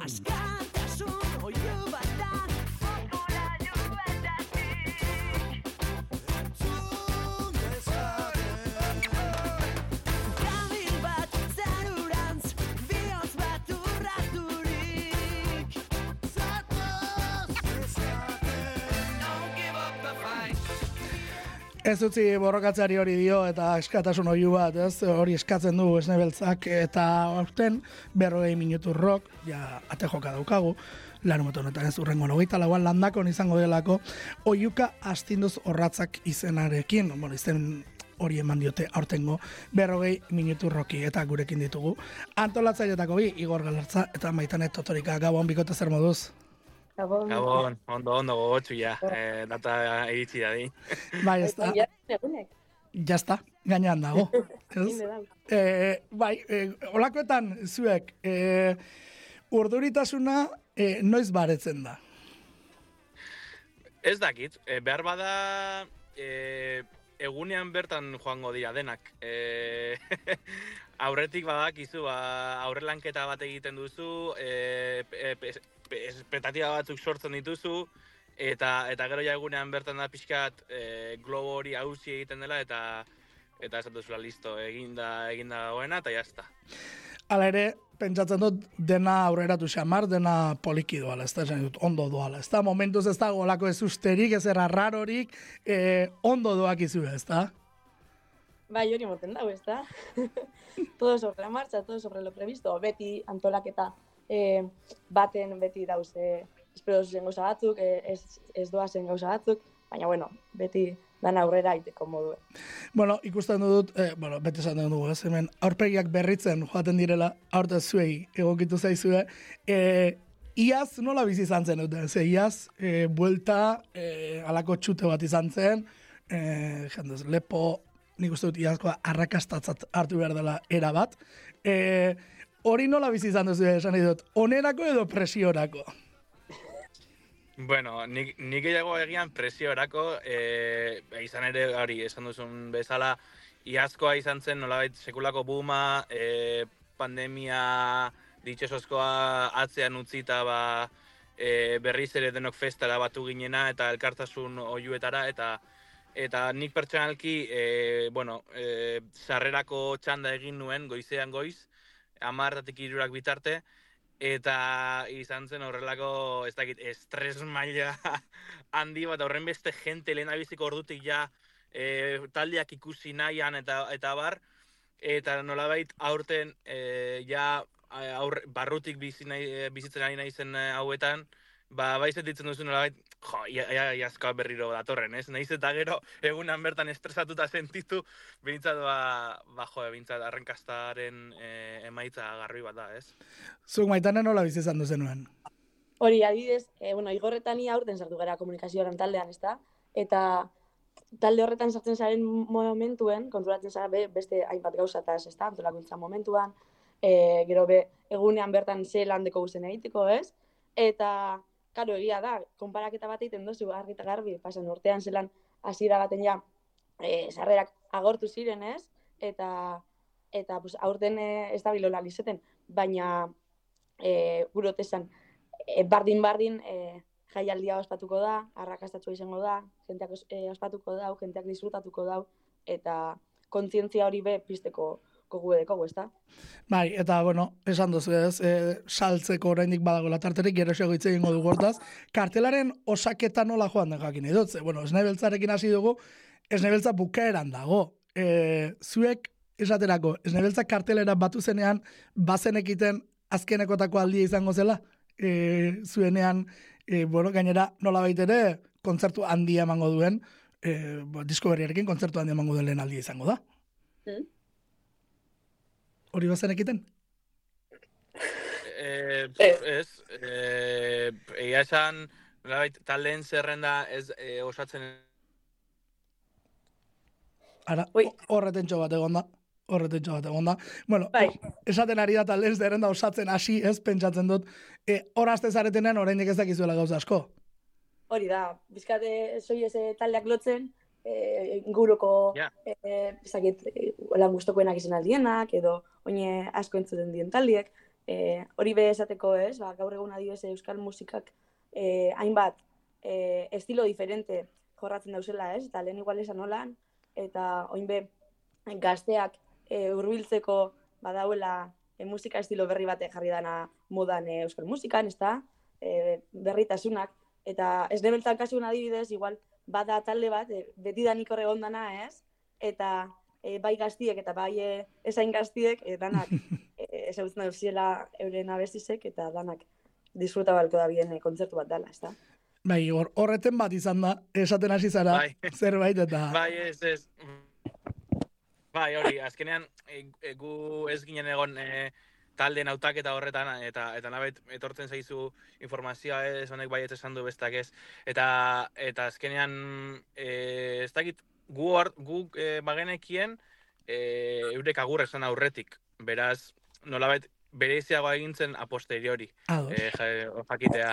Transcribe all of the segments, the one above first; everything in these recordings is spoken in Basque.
I sky. Ez utzi borrokatzari hori dio eta eskatasun oiu bat, ez? Hori eskatzen du esnebeltzak eta aurten berrogei minutu rock, ja ate joka daukagu, lan honetan ez urrengo hogeita lauan landakon izango delako, oiuka astinduz horratzak izenarekin, bueno, izen hori eman diote aurtengo berrogei minutu roki eta gurekin ditugu. Antolatzailetako bi, Igor Galartza eta Maitane Totorika, gabon bikote zer moduz. Gabon. Gabon, ondo, ondo gogotxu ja, eh, data iritsi da di. Bai, ez da, Ja, está, gainean dago. ez? Ine dau. E, bai, e, olakoetan zuek, e, urduritasuna e, noiz baretzen da? Ez dakit, eh, behar bada eh, egunean bertan joango dira denak. Eh, aurretik badakizu, ba, aurrelanketa bat egiten duzu, eh, pe- pe- espetatiba batzuk sortzen dituzu, eta eta gero ja egunean bertan da pixkat eh, globo hori hausi egiten dela, eta eta esatu zula listo, eginda, eginda dagoena, eta jazta. Hala ere, pentsatzen dut dena aurreratu xamar, dena poliki doala, ez da, dut, ondo doala, ez da, momentuz ez da olako ez usterik, ez errarorik, e, ondo doak izu, ez da? Bai, hori moten dago, ez da? todo sobre la marcha, todo sobre lo previsto. Beti antolaketa eh, baten beti dauze espero zen gauza batzuk, eh, ez, ez doazen gauza batzuk, baina, bueno, beti dan aurrera aiteko modue. Bueno, ikusten dut, eh, bueno, bete esan dugu, ez, hemen, aurpegiak berritzen joaten direla, aurte zuei egokitu zaizue, e, iaz nola bizi izan zen dute, ze iaz, e, buelta, e, alako txute bat izan zen, e, jendez, lepo, nik uste dut iazkoa arrakastatzat hartu behar dela era bat, e, hori nola bizi izan duzu esan nahi dut, onerako edo presiorako? Bueno, nik, nik gehiago egian presiorako, e, izan ere hori esan duzun bezala, iazkoa izan zen nolabait sekulako buma, e, pandemia ditxosozkoa atzean utzita ba, e, berriz ere denok festara batu ginena eta elkartasun oiuetara eta eta nik pertsonalki e, bueno, e, sarrerako txanda egin nuen goizean goiz, amartatik irurak bitarte, eta izan zen horrelako, ez dakit, estres maila handi bat, horren beste jente lehen abiziko ordutik ja e, taldeak ikusi nahian eta, eta bar, eta nolabait aurten e, ja aur, barrutik bizi nahi, e, bizitzen ari naizen e, hauetan, ba, baizet ditzen duzu nolabait, jo, ia, ia, iazkoa berriro datorren, ez? Naiz eta gero egunan bertan estresatuta sentitu, behintzat, ba, ba jo, behintzat arrenkastaren e, emaitza garbi bat da, ez? Zuk maitanen nola bizi izan duzenuen? Hori, adibidez, e, bueno, igorretan ia aurten sartu gara komunikazioaren taldean, ezta? Eta talde horretan sartzen zaren momentuen, konturatzen zara be, beste hainbat gauzataz, ezta? Antolakuntza momentuan, e, gero be, egunean bertan ze landeko guzen egiteko, ez? Eta, karo, egia da, konparaketa bat egiten dozu argi eta garbi, pasan urtean zelan hasiera baten ja, e, sarrerak agortu ziren, ez? Eta, eta pues, aurten e, ez da bilola lizeten, baina e, gurotesan, e, bardin-bardin e, jaialdia ospatuko da, arrakastatua izango da, jenteak os- ospatuko dau, jenteak disfrutatuko dau, eta kontzientzia hori be pizteko kogu edeko, ezta? Bai, eta, bueno, esan duzu ez, e, saltzeko oraindik badagoela tarterik, gero xego hitz egingo dugu hortaz. Kartelaren osaketa nola joan da jakin nahi dut, ze, bueno, esnebeltzarekin hasi dugu, esnebeltza bukaeran dago. E, zuek, esaterako, esnebeltza kartelera batu zenean, bazenekiten azkenekotako aldia izango zela, e, zuenean, e, bueno, gainera, nola ere, kontzertu handia emango duen, e, disko berriarekin kontzertu handia emango duen lehen aldia izango da. Mm. Hori bazenekiten? Eh, Ez. ez, eh, egia esan, taldeen zerrenda ez eh, osatzen Ara, Ui. horretentxo bat egon da. Horretentxo bat egon da. Bueno, Bai. esaten ari da taldeen zerrenda osatzen hasi, ez pentsatzen dut. E, hor aste zaretenean oraindik ez dakizuela gauza asko. Hori da, bizkate zoi ez taldeak lotzen, e, inguruko Ja. e, ezakit, e, lan gustokoenak izan aldienak, edo oine asko entzuten dien taldiek, e, hori be esateko ez, ba, gaur egun adibidez euskal musikak e, hainbat e, estilo diferente jorratzen dauzela ez, eta lehen igual esan nolan, eta oin be gazteak e, hurbiltzeko badauela e, musika estilo berri bate jarri dana modan e, euskal musikan, ez da, e, berritasunak, eta ez nebeltan kasun adibidez, igual bada talde bat, e, beti danik hor egon dana ez, eta e, bai gaztiek eta bai e, esain gaztiek, e, danak e, ezagutzen dauziela euren abestizek, eta danak disfruta balko da bien e, kontzertu bat dela, ez da? Bai, hor, horreten bat izan da, esaten hasi zara, Bai. zerbait eta... Bai, ez, ez. Bai, hori, azkenean e, e, gu ez ginen egon e, talde nautaketa horretan, eta eta nabet etortzen zaizu informazioa ez, honek bai ez esan du bestak ez. Eta, eta azkenean, e, ez dakit, gu, hor, gu e, bagenekien, e, eurek agur esan aurretik. Beraz, nolabait, bereiziago egintzen a posteriori, Ados. e, ja- jakitea.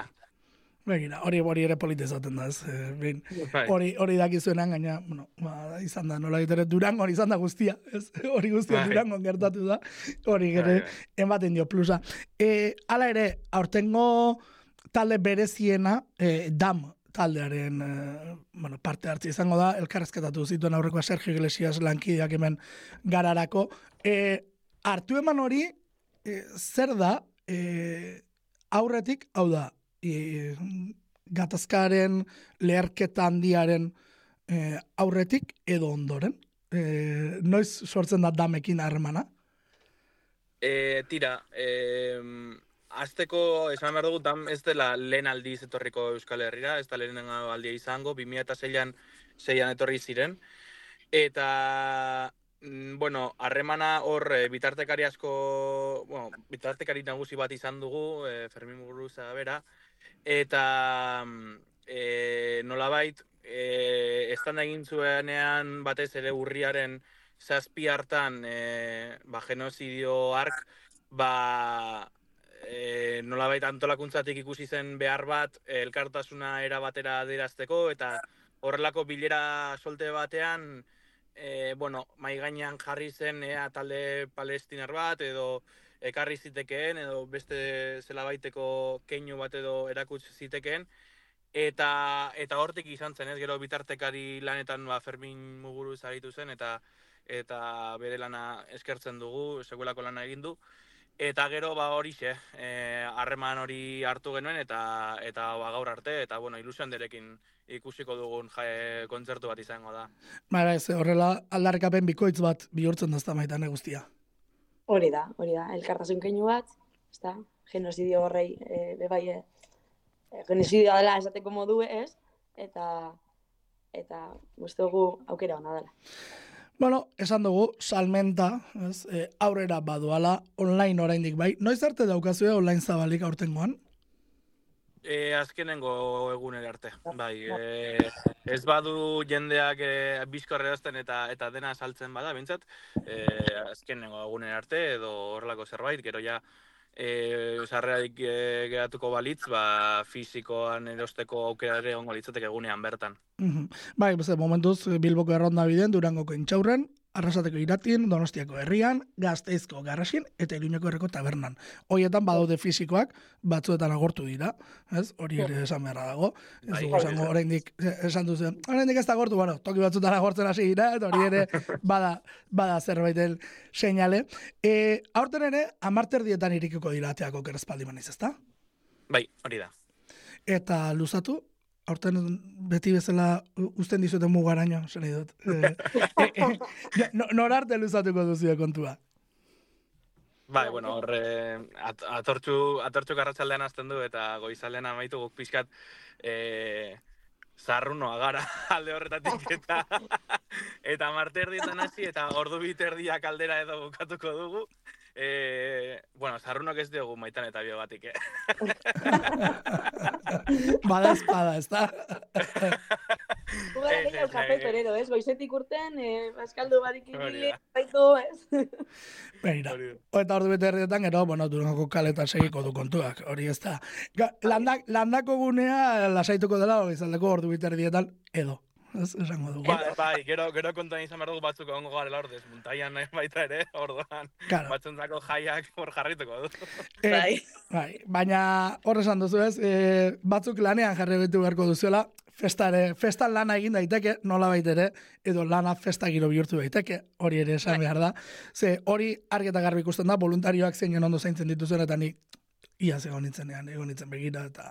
Begira, hori hori ere polite esaten da, ez? Eh, behin, Bai. hori hori dakizuenan gaina, bueno, ba, izan da, nola ere Durango hori izan da guztia, ez? Hori guztia Bai. Durango gertatu da, hori Bai, bai. ematen dio plusa. E, hala ere, aurtengo talde bereziena, e, dam taldearen e, bueno, parte hartzi izango da, elkarrezketatu zituen aurrekoa Sergio Iglesias lankideak hemen gararako. E, hartu eman hori, e, zer da, e, aurretik, hau da, e, gatazkaren leherketa handiaren e, aurretik edo ondoren. E, noiz sortzen da damekin harremana? E, tira, e, azteko esan behar dugu, dam ez dela lehen aldiz etorriko Euskal Herrira, ez da lehen aldia izango, 2006an zeian etorri ziren. Eta, mm, bueno, harremana hor e, bitartekari asko, bueno, bitartekari nagusi bat izan dugu, e, Fermin Muguruza bera, eta e, nolabait, e, estan egin zuenean batez ere urriaren zazpi hartan e, ba, genozidio ark, ba, e, nolabait antolakuntzatik ikusi zen behar bat elkartasuna era batera adierazteko eta horrelako bilera solte batean e, bueno, mai gainean jarri zen ea talde palestinar bat edo ekarri zitekeen edo beste zelabaiteko keinu bat edo erakutsi zitekeen eta eta hortik izan zen, ez gero bitartekari lanetan ba Fermin Muguruz aritu zen eta eta bere lana eskertzen dugu, sekulako lana egin du. Eta gero ba horixe, eh, harreman hori hartu genuen eta eta ba, gaur arte eta bueno, ilusio handerekin ikusiko dugun jae, kontzertu bat izango da. Bara ez, horrela aldarrikapen bikoitz bat bihurtzen da maitan guztia. Hori da, hori da, elkartasun keinu bat, ez da, genozidio horrei, e, bebai, e, genozidioa dela esateko modu ez, eta, eta uste dugu aukera ona dela. Bueno, esan dugu, salmenta, ez, e, aurrera badoala, online oraindik bai. Noiz arte daukazue online zabalik aurtengoan? E, azkenengo egunera arte, bai. E, ez badu jendeak e, bizko erredazten eta eta dena saltzen bada, bintzat, e, azkenengo egunera arte edo horrelako zerbait, gero ja e, sarrerarik e, geratuko balitz, ba, fizikoan erosteko aukera ere ongo litzateke egunean bertan. Mhm. Bai, beste momentuz Bilboko erronda biden, Durangoko intxaurren, Arrasateko iratin, Donostiako herrian, Gazteizko garrasin eta Iruñeko herriko tabernan. Hoietan badaude fisikoak, batzuetan agortu dira, ez? Hori ere esan beharra dago. Ez Bai, dugu esango oraindik eh, esan duzu. Oraindik ez da agortu, bueno, toki batzuetan agortzen hasi dira, eta hori ere bada, bada zerbaiten seinale. E, aurten ere, amarterdietan irikiko dira ateako kerezpaldi maniz, ezta? Bai, hori da. Eta luzatu, aurten beti bezala uzten dizuten mugaraino, zen nahi dut. E, e, e, no, norarte luzatuko duzu kontua. Bai, bueno, hor eh, at, atortxu, atortxu garratxaldean hasten du eta goizaldean amaitu guk pixkat eh, zarrunoa gara alde horretatik eta eta marte erdietan hasi eta ordu bit erdiak aldera edo bukatuko dugu. Eh, bueno, zarrunok ez diogu maitan eta bio batik, eh? Bada espada, ez da? Gu gara Ez, gehiago ez, kafe eh. torero, ez? Goizetik urten, e, askaldu barik Hori ibili, da. baitu, ez? Da. Eta ordu bete erdietan, gero, bueno, durangoko kaletan segiko du kontuak, hori ez da. Landak, landako gunea lasaituko dela, hori zaldeko ordu bete erdietan, edo. Ez esango dugu. Bai, bai, gero, gero kontuan izan behar dugu batzuk ongo garela hor desmuntaian eh, baita ere, orduan, Claro. batzuntzako jaiak hor jarrituko du. Eh, Bai. bai, baina hor esan duzu ez, e, batzuk lanean jarri betu beharko duzuela, festare, festan lana egin daiteke, nola ere, edo lana festa giro bihurtu daiteke, hori ere esan behar da. Ze hori argi eta garbi ikusten da, voluntarioak zein ondo zaintzen dituzuen, eta nik iaz egon nintzenean, egon nintzen begira, eta,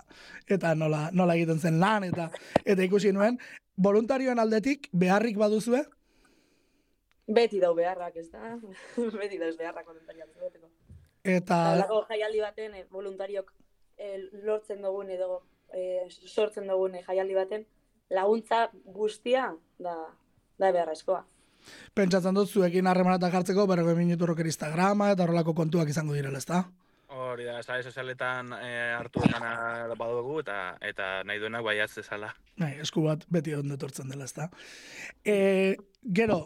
eta nola, nola egiten zen lan, eta eta ikusi nuen, voluntarioen aldetik beharrik baduzue, Beti dau beharrak, ez da? Beti dauz beharrak voluntariak eta Halako jaialdi baten, eh, voluntariok eh, lortzen dugun edo eh, sortzen dugun eh, jaialdi baten, laguntza guztia da, da beharrezkoa. pentsatzen dut zuekin harremanetan jartzeko, berrego minutu roker Instagrama, eta horrelako kontuak izango direla, ezta? Hori da, sare sozialetan eh, hartu emana badugu eta eta nahi duenak baiatz ezala. Bai, esku bat beti ondo etortzen dela, ezta. E, gero,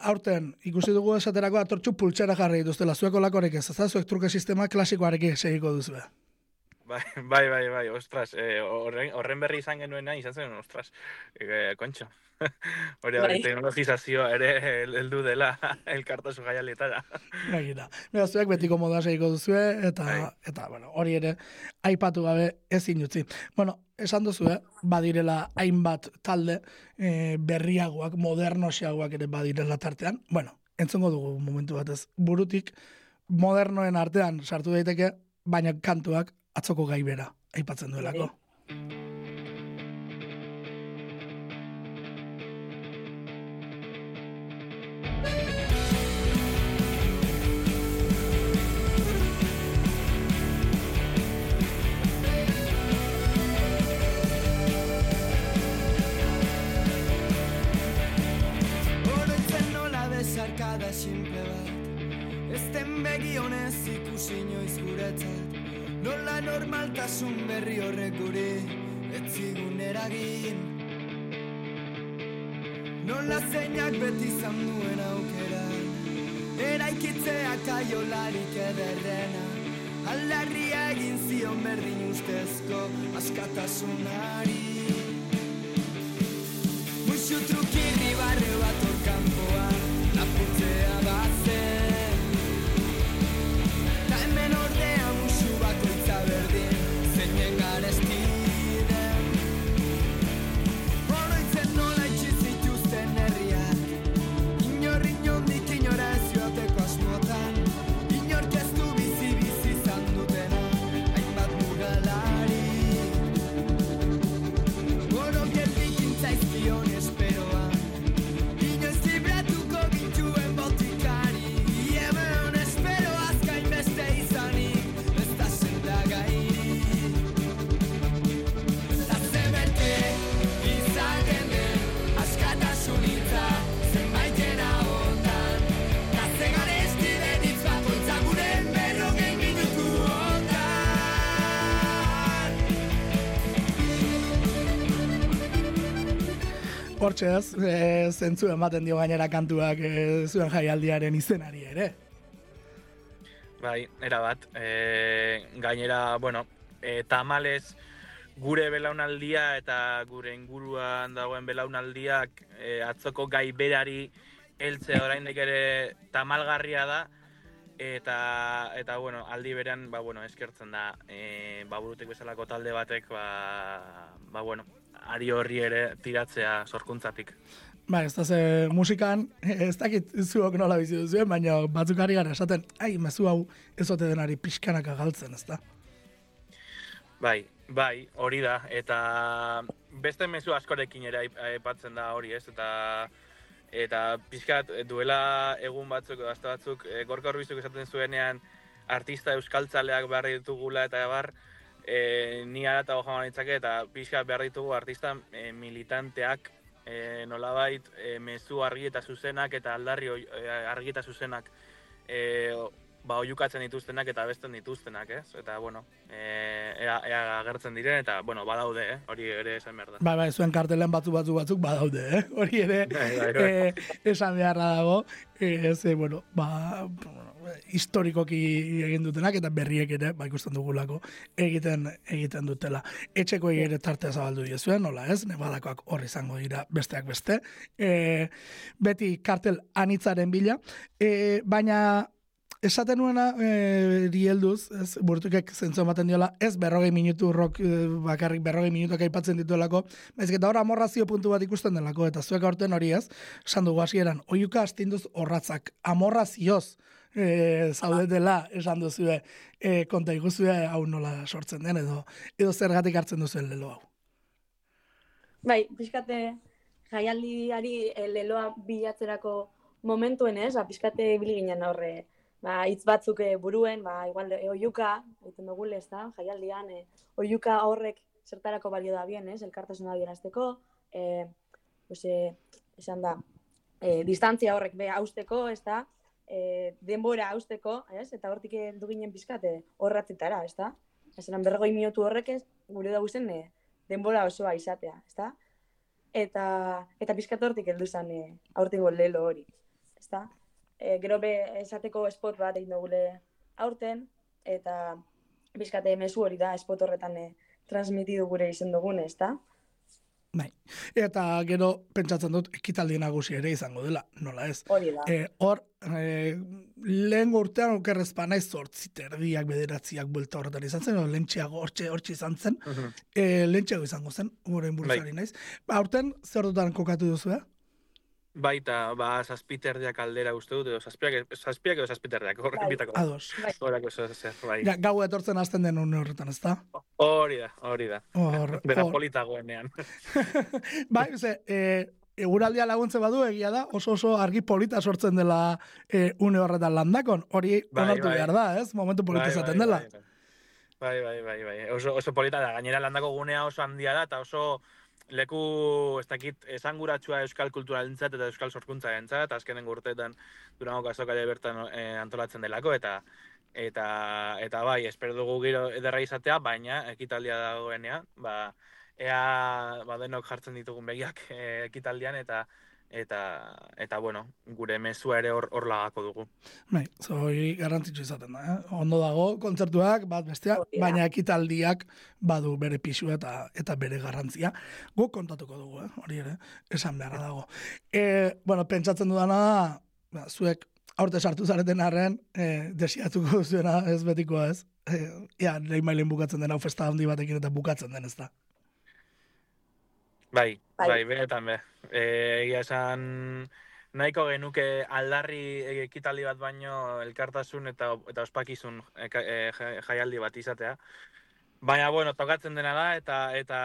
aurten ikusi dugu esaterako atortxu pultsera jarri dituztela, zueko lakorek ez, ezta? Zuek truke sistema klasikoarekin segiko duzu. Bai, bai, bai, bai, ostras, eh, horren, horren berri izan genuena izan zen, ostras, eh, kontxo. Hori da, Bai. teknologizazioa ere hel- heldu dela elkartasun jaialietara. Gagira. Bera, zuek betiko moda segiko duzue, eta, Bai. eta bueno, hori ere, aipatu gabe ezin utzi. Bueno, esan duzu, eh? badirela hainbat talde eh, berriagoak, modernoxeagoak ere badirela tartean. Bueno, entzongo dugu momentu batez. Burutik, modernoen artean sartu daiteke, baina kantuak atzoko gai bera aipatzen duelako. Nola besarkada simple bat Ezten begi honez ikusi inoiz guretzat Nola normaltasun berri horrek guri etzigun eragin. Nola zeinak beti izan duen aukera Eraikitzeak aiolarik ederrena. Aldarria egin zion berdin ustezko askatasunari Hortxe ez, e, zentzu ematen dio gainera kantuak e, zuen jaialdiaren izenari ere. Bai, era bat. E, gainera, bueno, e, tamales gure belaunaldia eta gure inguruan dagoen belaunaldiak e, atzoko gai berari heltzea oraindik ere tamalgarria da eta eta bueno, aldi berean ba bueno, eskertzen da e, ba burutek bezalako talde batek ba, ba bueno, ari horri ere tiratzea sorkuntzatik. Ba, ez da ze musikan, ez dakit zuok nola bizi duzuen, baina batzuk ari gara esaten, ai, mezu hau ez ote denari pixkanaka galtzen, ez da? Bai, bai, hori da, eta beste mezu askorekin ere aip- aipatzen da hori, ez, eta eta pixkat duela egun batzuk, aste batzuk, e, gorka esaten zuenean artista euskaltzaleak behar ditugula eta bar, e, ni ara eta joan nitzake, eta pixkat behar ditugu artista e, militanteak e, nolabait e, mezu argi eta zuzenak eta aldarri e, argi eta zuzenak. E, ba, oiukatzen dituztenak eta besten dituztenak, ez? Eta, bueno, e, ea, ea agertzen diren, eta, bueno, badaude, eh? hori ere esan behar da. Bai, bai, zuen kartelen batzu batzu batzuk badaude, eh? Hori ere Bai, bai, bai. eh, esan beharra dago. Eh, ez, eh, bueno, ba, historikoki egin dutenak eta berriek ere, ba, ikusten dugulako, egiten egiten dutela. Etxeko ere tartea zabaldu diezuen, nola ez? Nebadakoak hor izango dira besteak beste. E, beti kartel anitzaren bila. E, baina esaten nuena e, rielduz, ez, burtukek zentzu ematen diola, ez berrogei minutu rock, e, bakarrik berrogei minutuak aipatzen dituelako, baizik eta hor amorrazio puntu bat ikusten delako, eta zuek aurten hori ez, esan dugu hasieran, oiuka astinduz horratzak, amorrazioz, e, zaudetela, esan duzue, e, konta iguzue hau nola sortzen den, edo, edo zergatik hartzen duzuen lelo hau. Bai, pixkate jaialdiari eh, leloa bilatzerako momentuen ez, ba, pixkate ibili ginen horre, ba, hitz batzuk eh, buruen, ba, igual, e, oiuka, egiten dugu ez da, jaialdian, e, oiuka horrek zertarako balio da bien, ez, elkartasuna adierazteko, e, pues, e, esan da, e, distantzia horrek be hausteko, ez da, e, denbora hausteko, ez, eta hortik heldu ginen pixkate horratzetara, ez da, esan berrogei minutu horrek ez, gure da guzen, e, denbora osoa izatea, ezta? Eta eta pizkat hortik heldu zen e, aurtengo lelo hori, ezta? E, gero be esateko spot bat egin dugule aurten eta pizkate mezu hori da spot horretan e, transmitidu gure izen dugun, ezta? Bai. Eta gero pentsatzen dut ekitaldi nagusi ere izango dela, nola ez? Hori da. E, hor, e, lehen urtean okerrez panaiz zortzi terdiak bederatziak buelta horretan izan zen, lentxeago hortxe, hortxe izan zen, e, lentxeago izango zen, guren buruzari naiz. Ba, aurten, zer dutan kokatu duzu, eh? Baita, ba, zazpiterdiak aldera uste dut, edo zazpiak, zazpiak edo zazpiterdiak, horrek Bai. bitako. Ados. Bai. Horako zer, zer, bai. Ja, gau etortzen hasten den une horretan, ez da? Hori da, hori da. Hor, Dena hor. politagoenean. bai, ze, e, eguraldia laguntzen badu egia da, oso oso argi polita sortzen dela e, une horretan landakon. Hori Bai, onartu bai. behar da, ez? Momentu polita izaten dela. Bai, bai, bai, bai. Oso, oso polita da, gainera landako gunea oso handia da, eta oso leku, ez dakit, esanguratsua euskal kulturalentzat eta euskal sorkuntza entzat, azkenen urteetan Durango kasokale bertan eh, antolatzen delako, eta eta eta bai, espero dugu giro ederra izatea, baina ekitaldia dagoenean, ba, ea ba, denok jartzen ditugun begiak eh, ekitaldian, eta eta eta bueno, gure mezua ere hor hor lagako dugu. Bai, zo, hori garrantzitsu izaten da, eh? Ondo dago, kontzertuak, bat bestea, da. baina ekitaldiak badu bere pisua eta eta bere garrantzia. Guk kontatuko dugu, eh? hori ere, esan beharra dago. E, bueno, pentsatzen dudana da, ba, zuek aurte sartu zareten arren, e, desiatuko zuena ez betikoa ez. E, ja, lehi mailen bukatzen den hau festa handi batekin eta bukatzen den ez da. Bai, Bai. bai, benetan be. Eh, Egia esan nahiko genuke aldarri ekitaldi bat baino elkartasun eta eta ospakizun eh, ja- jaialdi bat izatea. Baina bueno, tokatzen dena da eta eta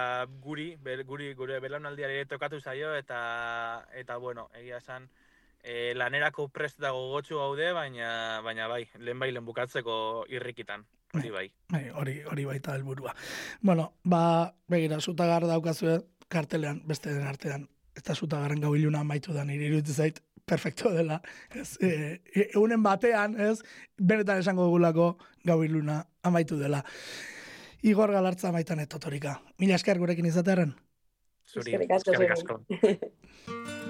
guri, ber- guri gure belaunaldiari ere tokatu zaio eta eta bueno, egia esan e, lanerako prest dago gogotsu gaude, baina baina bai, lehen bai lehen bukatzeko irrikitan. Hori bai. Bai, hori hori baita helburua. Bueno, ba, begira, zutagar daukazue kartelean, beste den artean, eta zutagarren gau iluna amaitu da nire iruditzen zait, perfecto dela. Ez, e, e, egunen batean, ez, benetan esango dugulako gau iluna amaitu dela. Igor galartza amaitan etotorika. Mila esker gurekin izatearen. Zuri, Eskerrik asko.